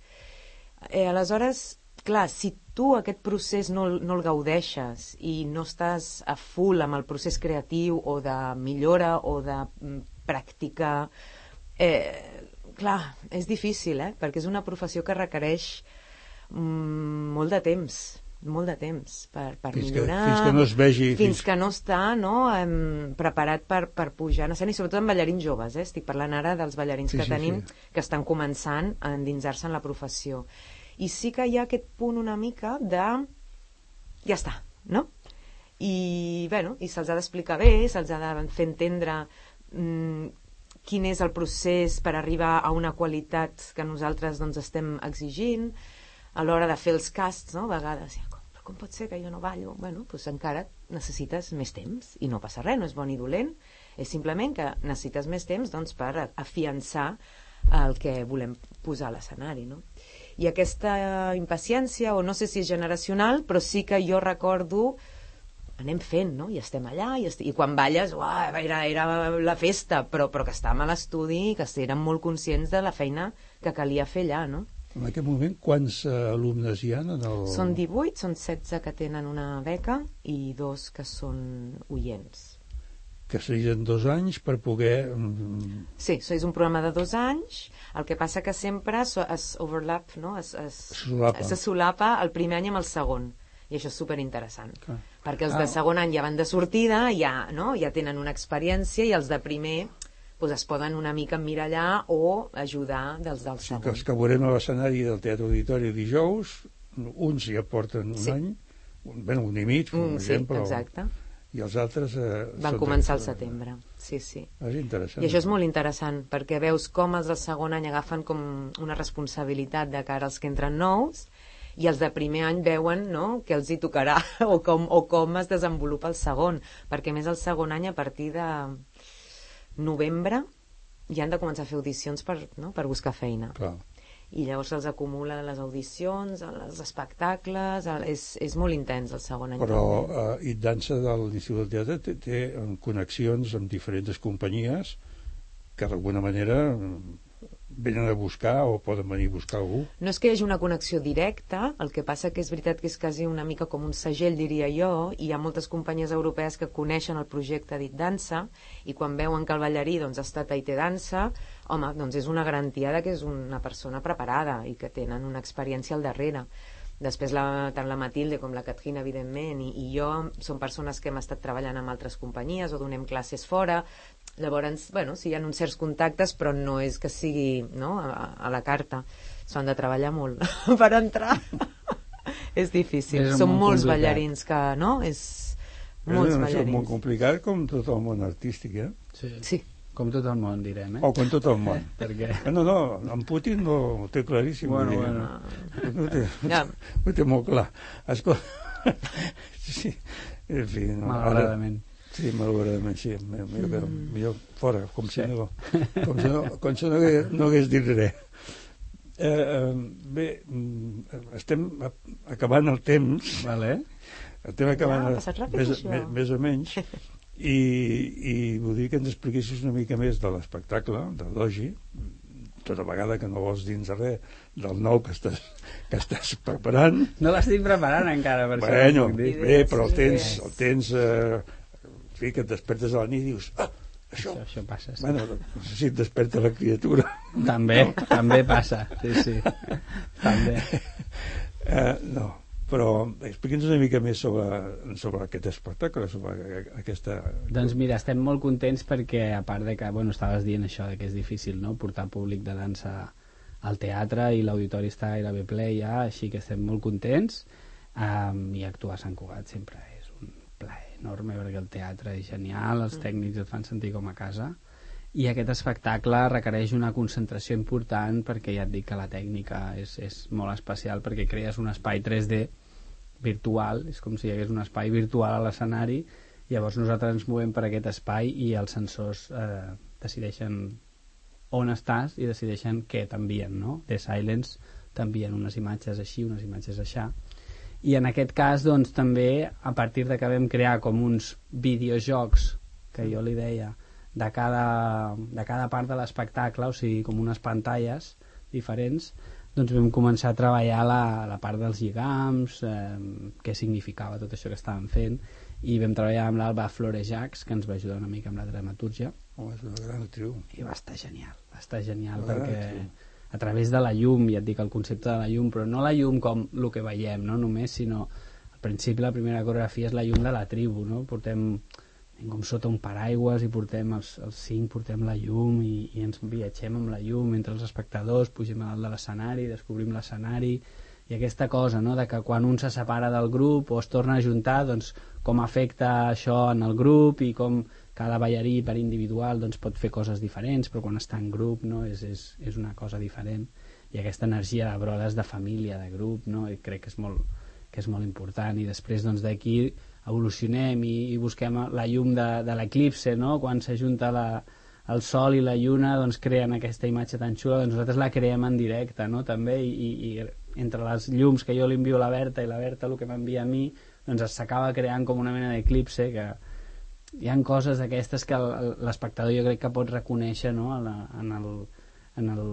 Eh, aleshores, clar, si tu aquest procés no, no el gaudeixes i no estàs a full amb el procés creatiu o de millora o de mm, pràctica, eh, clar, és difícil, eh? perquè és una professió que requereix mm, molt de temps molt de temps per, per Fins que- millorar fins que no es vegi, fins, fins- que no està no, em, preparat per, per pujar en escena i sobretot amb ballarins joves eh? estic parlant ara dels ballarins Sí, que sí, tenim sí. que estan començant a endinsar-se en la professió i sí que hi ha aquest punt una mica de ja està, no? I, bueno, i se'ls ha d'explicar bé, se'ls ha de fer entendre mm, quin és el procés per arribar a una qualitat que nosaltres doncs, estem exigint a l'hora de fer els casts, no? a vegades, com, pot ser que jo no ballo? Bueno, doncs encara necessites més temps i no passa res, no és bon ni dolent, és simplement que necessites més temps doncs, per afiançar el que volem posar a l'escenari, no? I aquesta impaciència, o no sé si és generacional, però sí que jo recordo anem fent, no? I estem allà, i, est i quan balles, uah, era, era la festa, però, però que estàvem a l'estudi i que érem molt conscients de la feina que calia fer allà, no? En aquest moment, quants alumnes hi ha en el... Són 18, són 16 que tenen una beca i dos que són oients. Que serien dos anys per poder... mm, Sí, so és un programa de dos anys, el que passa que sempre so- es overlap, no? es, es, Solapa. se solapa el primer any amb el segon, i això és superinteressant. Clar. Perquè els Ah. de segon any ja van de sortida, ja, no? ja tenen una experiència, i els de primer doncs es poden una mica emmirallar o ajudar dels del Sí, segon. que els que veurem a l'escenari del Teatre Auditori dijous, uns ja porten un Sí. any, un, bueno, un i mig, per Mm, sí, exemple, o- exacte. i els altres... Eh, Van començar al setembre, sí, sí. És interessant. I això és molt interessant, perquè veus com els del segon any agafen com una responsabilitat de cara als que entren nous i els de primer any veuen no, què els hi tocarà [LAUGHS] o com, o com es desenvolupa el segon, perquè més el segon any a partir de novembre i han de començar a fer audicions per, no? per buscar feina. Clar. I llavors se'ls acumula les audicions, els espectacles... el- És, és molt intens el segon any. Però també. eh, It Dansa de l'Institut del Teatre té, té eh, connexions amb diferents companyies que d'alguna manera venen a buscar o poden venir a buscar algú. No és que hi hagi una connexió directa, el que passa que és veritat que és quasi una mica com un segell, diria jo, i hi ha moltes companyies europees que coneixen el projecte dit dansa, i quan veuen que el ballarí doncs, ha estat a IT Dansa, home, doncs és una garantia de que és una persona preparada i que tenen una experiència al darrere. Després, la, tant la Matilde com la Catrina, evidentment, i, i jo som persones que hem estat treballant amb altres companyies o donem classes fora. Llavors, bueno, sí, hi ha uns certs contactes, però no és que sigui no, a, a la carta. S'han de treballar molt [LAUGHS] per entrar. [LAUGHS] és difícil. És Són molt molts complicat. ballarins que, no? És És molts cosa ballarins. molt complicat com tot el món artístic, eh? Sí. Sí. Com tot el món, direm, eh? O com tot el món. [LAUGHS] Perquè... No, no, en Putin no, ho té claríssim. Bueno, bueno. Ho té, Ja. ho té molt clar. Escolta, sí, en fi... No, Malauradament. Sí, malauradament, sí. Millor, millor, Mm. millor fora, com si, Sí. no, com si, no, com si no, hagués, no hagués dit res. Eh, eh, bé, mm, estem acabant el temps, Vale. estem acabant ha el- ràpid, més, això. més, més o menys, [LAUGHS] i, i voldria que ens expliquessis una mica més de l'espectacle, de Dogi, tota vegada que no vols dins de res del nou que estàs, que estàs preparant, No l'estic preparant encara, per això Bueno, dir. bé, però el tens, el tens eh, que et despertes a la nit i dius, ah, això, Això, això passa, sí. bueno, no sé si et desperta la criatura. També, també passa, sí, sí. [LAUGHS] També. Eh, no, però explica'ns una mica més sobre, sobre aquest espectacle, sobre aquesta... Doncs mira, estem molt contents perquè, a part de que, bueno, estaves dient això, de que és difícil, no?, portar públic de dansa al teatre i l'auditori està gairebé ple ja, així que estem molt contents um, i actuar a Sant Cugat sempre plaer enorme perquè el teatre és genial, els tècnics et fan sentir com a casa i aquest espectacle requereix una concentració important perquè ja et dic que la tècnica és, és molt especial perquè crees un espai 3D virtual, és com si hi hagués un espai virtual a l'escenari llavors nosaltres ens movem per aquest espai i els sensors eh, decideixen on estàs i decideixen què t'envien, no? The Silence t'envien unes imatges així, unes imatges aixà i en aquest cas doncs també a partir de que vam crear com uns videojocs que jo li deia de cada, de cada part de l'espectacle, o sigui com unes pantalles diferents doncs vam començar a treballar la, la part dels lligams, eh, què significava tot això que estàvem fent i vam treballar amb l'Alba Florejacs que ens va ajudar una mica amb la dramatúrgia Oh, és una gran actriu. i va estar genial, va estar genial perquè sí. A través de la llum, ja et dic el concepte de la llum, però no la llum com el que veiem, no només, sinó al principi la primera coreografia és la llum de la tribu, no? Portem com sota un paraigües i portem els, els cinc, portem la llum i, i ens viatgem amb la llum entre els espectadors, pugem a dalt de l'escenari, descobrim l'escenari i aquesta cosa, no?, de que quan un se separa del grup o es torna a juntar, doncs com afecta això en el grup i com cada ballarí per individual doncs, pot fer coses diferents, però quan està en grup no? és, és, és una cosa diferent i aquesta energia de brodes de família, de grup, no? I crec que és molt, que és molt important i després doncs, d'aquí evolucionem i, i busquem la llum de, de l'eclipse no? quan s'ajunta el sol i la lluna doncs creen aquesta imatge tan xula doncs nosaltres la creem en directe no? també i, i entre les llums que jo li envio a la Berta i la Berta el que m'envia a mi doncs s'acaba creant com una mena d'eclipse que hi han coses d'aquestes que l'espectador jo crec que pot reconèixer no? en, la, en, el, en, el,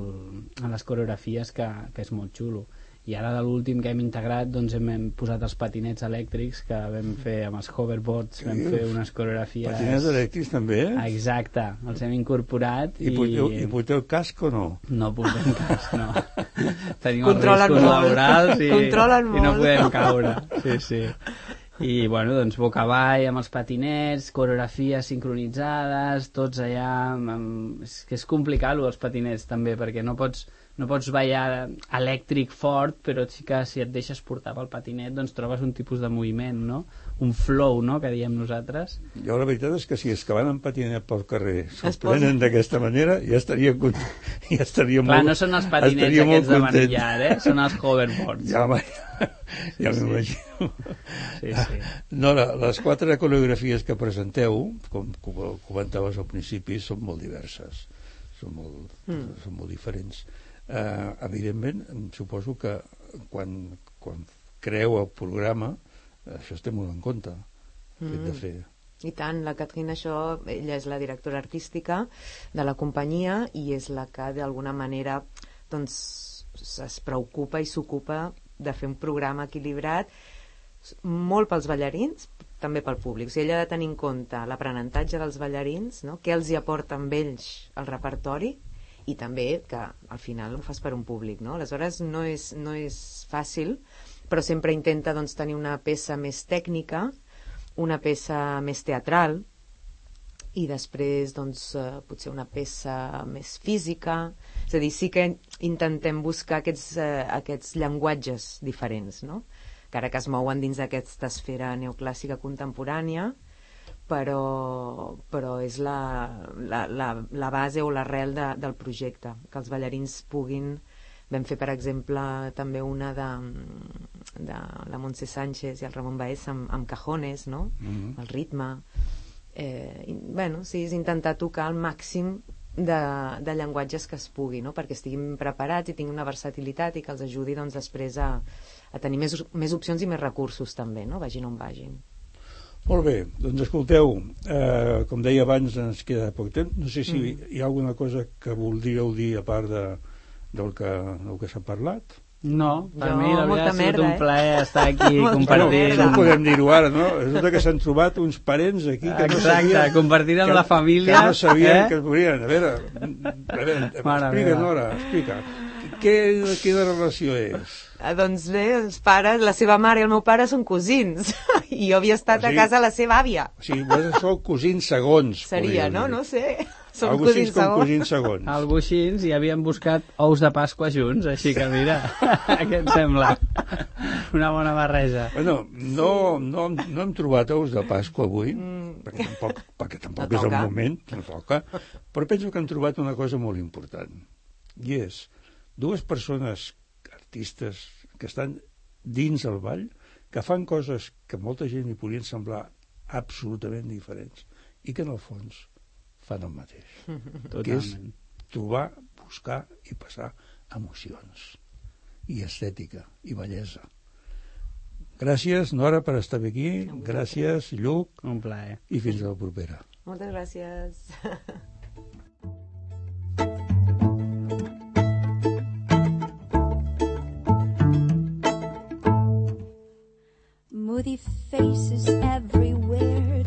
en les coreografies que, que és molt xulo i ara de l'últim que hem integrat doncs hem, hem posat els patinets elèctrics que vam fer amb els hoverboards vam fer unes coreografies Patinets elèctrics també, eh? exacte, els hem incorporat I, porteu, I porteu casc o no? no portem cas, no. [LAUGHS] Tenim Controlen els riscos molt. laborals i, Controlen i no molt. podem caure. Sí, sí. [LAUGHS] I, bueno, doncs, boca avall amb els patinets, coreografies sincronitzades, tots allà... Amb, amb... És que és complicat, lo dels patinets, també, perquè no pots, no pots ballar elèctric fort, però sí que si et deixes portar pel patinet, doncs trobes un tipus de moviment, no? Un flow, no?, que diem nosaltres. Jo la veritat és que si es que van en patinet pel carrer s'ho Es posen- prenen d'aquesta manera, ja estaria, cont... ja estaria Clar, molt... no són els patinets aquests de content. manillar, eh? Són els [LAUGHS] hoverboards. Ja, home, ja sí. m'imagino. Sí, sí. No, la, les quatre coreografies que presenteu, com com comentaves al principi, són molt diverses. són molt, mm. són molt diferents. Eh, evidentment, suposo que quan, quan creu el programa, això es té molt en compte, el fet de Mm. fer... I tant, la Catherine això, ella és la directora artística de la companyia i és la que d'alguna manera doncs es preocupa i s'ocupa de fer un programa equilibrat molt pels ballarins, també pel públic. O sigui, ella ha de tenir en compte l'aprenentatge dels ballarins, no? què els hi aporta amb ells el repertori i també que al final ho fas per un públic. No? Aleshores no és, no és fàcil, però sempre intenta doncs, tenir una peça més tècnica, una peça més teatral i després doncs, eh, potser una peça més física és a dir, sí que intentem buscar aquests, eh, aquests llenguatges diferents no? encara que es mouen dins d'aquesta esfera neoclàssica contemporània però, però és la, la, la, la base o l'arrel de, del projecte que els ballarins puguin Vam fer, per exemple, també una de, de la Montse Sánchez i el Ramon Baez amb, amb cajones, no? Mhm. El ritme. Eh, i, bueno, sí, és intentar tocar el màxim de, de llenguatges que es pugui, no? perquè estiguin preparats i tinguin una versatilitat i que els ajudi doncs, després a, a tenir més, més opcions i més recursos també, no? vagin on vagin. Molt bé, doncs escolteu, eh, com deia abans, ens queda poc temps. No sé si Mm. hi ha alguna cosa que voldríeu dir a part de, del que, del que s'ha parlat. No, per Jo, mi la veritat ha sigut merda, un eh? plaer estar aquí [LAUGHS] compartint... Això ho podem dir-ho ara, no? Resulta que s'han trobat uns parents aquí que no Exacte, sabien... compartint amb que- la família, Que no sabien eh? que es volien. A veure, a veure explica. Nora, explica. Què, quina relació és? Ah, doncs bé, els pares, la seva mare i el meu pare són cosins [LAUGHS] i jo havia estat O sigui- a casa de la seva àvia. O sigui, vosaltres sou cosins segons. Seria, no? dir. No sé. Som així cosins com segons. cosins segons. Algo així, i havíem buscat ous de Pasqua junts, així que mira, [LAUGHS] [LAUGHS] què et sembla? Una bona barreja. Bueno, no, no, no hem trobat ous de Pasqua avui, Mm. perquè tampoc, perquè tampoc No és el toca. moment, no toca, però penso que hem trobat una cosa molt important, i és dues persones, artistes, que estan dins el ball, que fan coses que molta gent li podrien semblar absolutament diferents, i que en el fons fan el mateix. [LAUGHS] Que és Totalment. trobar, buscar i passar emocions i estètica i bellesa. Gràcies, Nora, per estar aquí. Gràcies, Lluc, Un plaer. i fins a la propera. Moltes gràcies. [LAUGHS] Moody faces everywhere,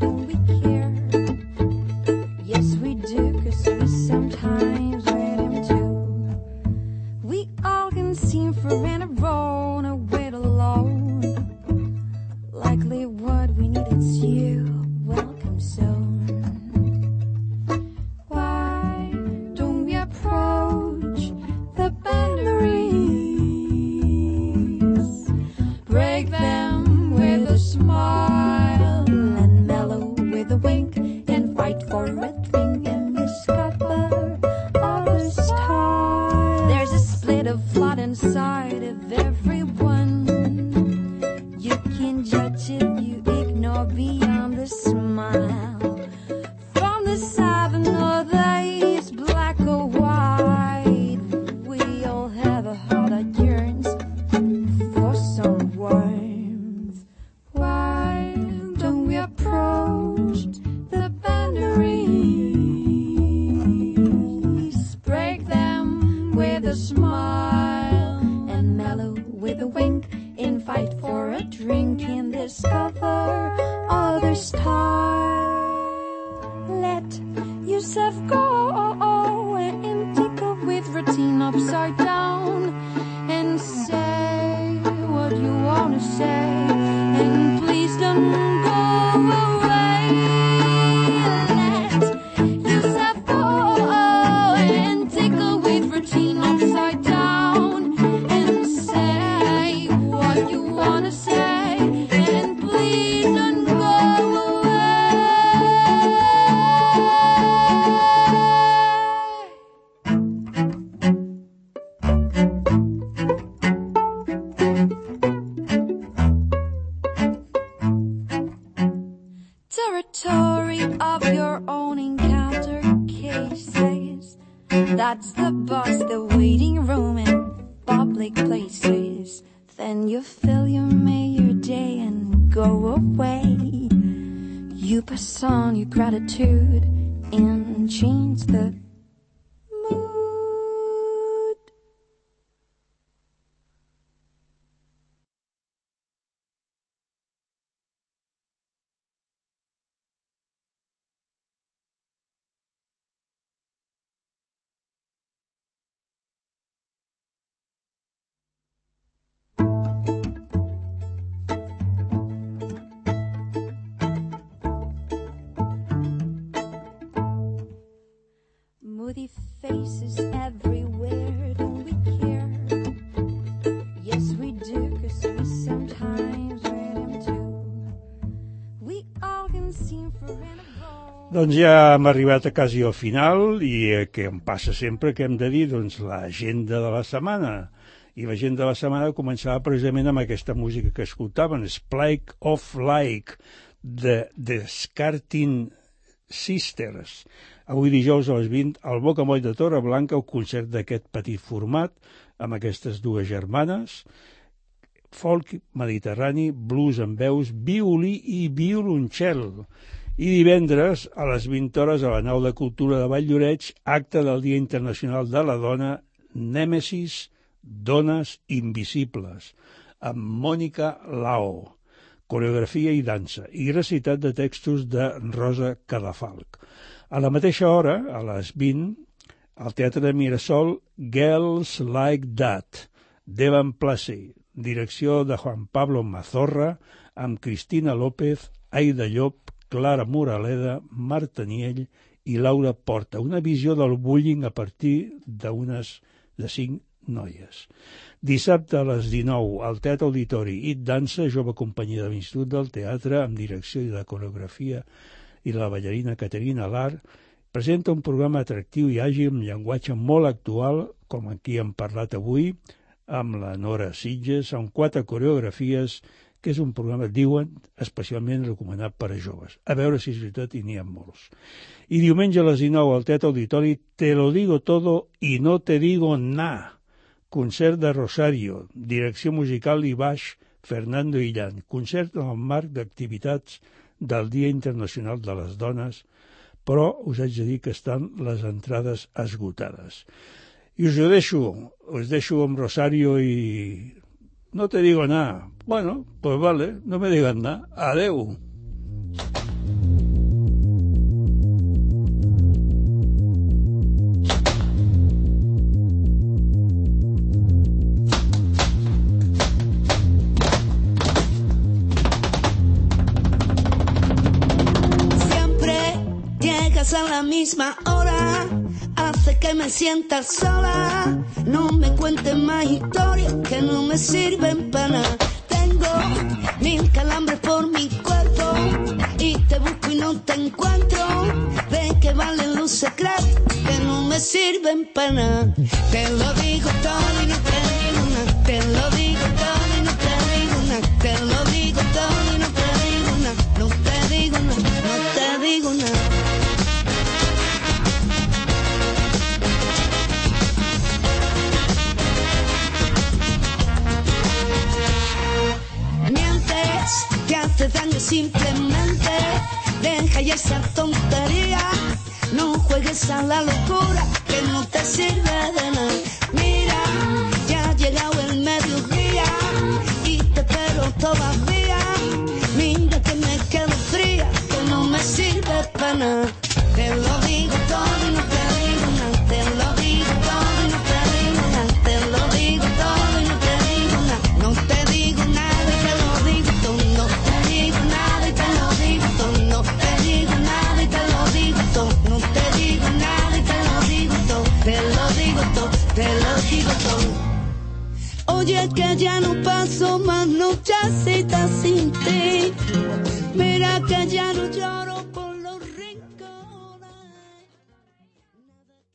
Doncs ja hem arribat a quasi al final i eh, què em passa sempre que hem de dir doncs l'agenda de la setmana. I l'agenda de la setmana començava precisament amb aquesta música que escoltaven, Splike of Like, de The Scarting Sisters. Avui dijous a les 20 al Bocamoll de Torreblanca el concert d'aquest petit format amb aquestes dues germanes folk mediterrani, blues amb veus, violí i violoncel. I divendres, a les 20 hores, a la nau de cultura de Valldoreix, acte del Dia Internacional de la Dona, Nèmesis, Dones Invisibles, amb Mònica Lao, coreografia i dansa, i recitat de textos de Rosa Cadafalc. A la mateixa hora, a les 20, al Teatre de Mirasol, Girls Like That, d'Evan Placey, direcció de Juan Pablo Mazorra, amb Cristina López, Aida Llop, Clara Moraleda, Marta Niell i Laura Porta. Una visió del bullying a partir d'unes de cinc noies. Dissabte a les 19 al Teatre Auditori i Dansa, jove companyia de l'Institut del Teatre, amb direcció i de coreografia i la ballarina Caterina Lar, presenta un programa atractiu i àgil amb llenguatge molt actual, com aquí hem parlat avui, amb la Nora Sitges, amb quatre coreografies, que és un programa, diuen, especialment recomanat per a joves. A veure si és veritat i n'hi ha molts. I diumenge a les 19 al Teatre Auditori, Te lo digo todo y no te digo nada. Concert de Rosario, direcció musical i baix Fernando Illan. Concert en el marc d'activitats del Dia Internacional de les Dones, però us haig de dir que estan les entrades esgotades. I us ho deixo, us deixo amb Rosario i... No te digo nada. Bueno, pues vale, no me digan nada. Adeu. A la misma hora, hace que me sienta sola. No me cuentes más historias que no me sirven para nada. Te encuentro. De que valen los secretos que no me sirven para nada. Te lo digo todo y no te digo nada. Te lo digo todo y no te digo nada. Te lo digo todo y no te digo nada. No te digo nada, no te digo nada. Mientes, te hace daño simplemente. Ya esa tontería. No juegues a la locura que no te sirve de nada. Mira, ya ha llegado el mediodía y te espero todavía. Mira que me quedo fría, que no me sirve para nada. Te lo digo ya no paso más noches sin ti. Mira que ya no yo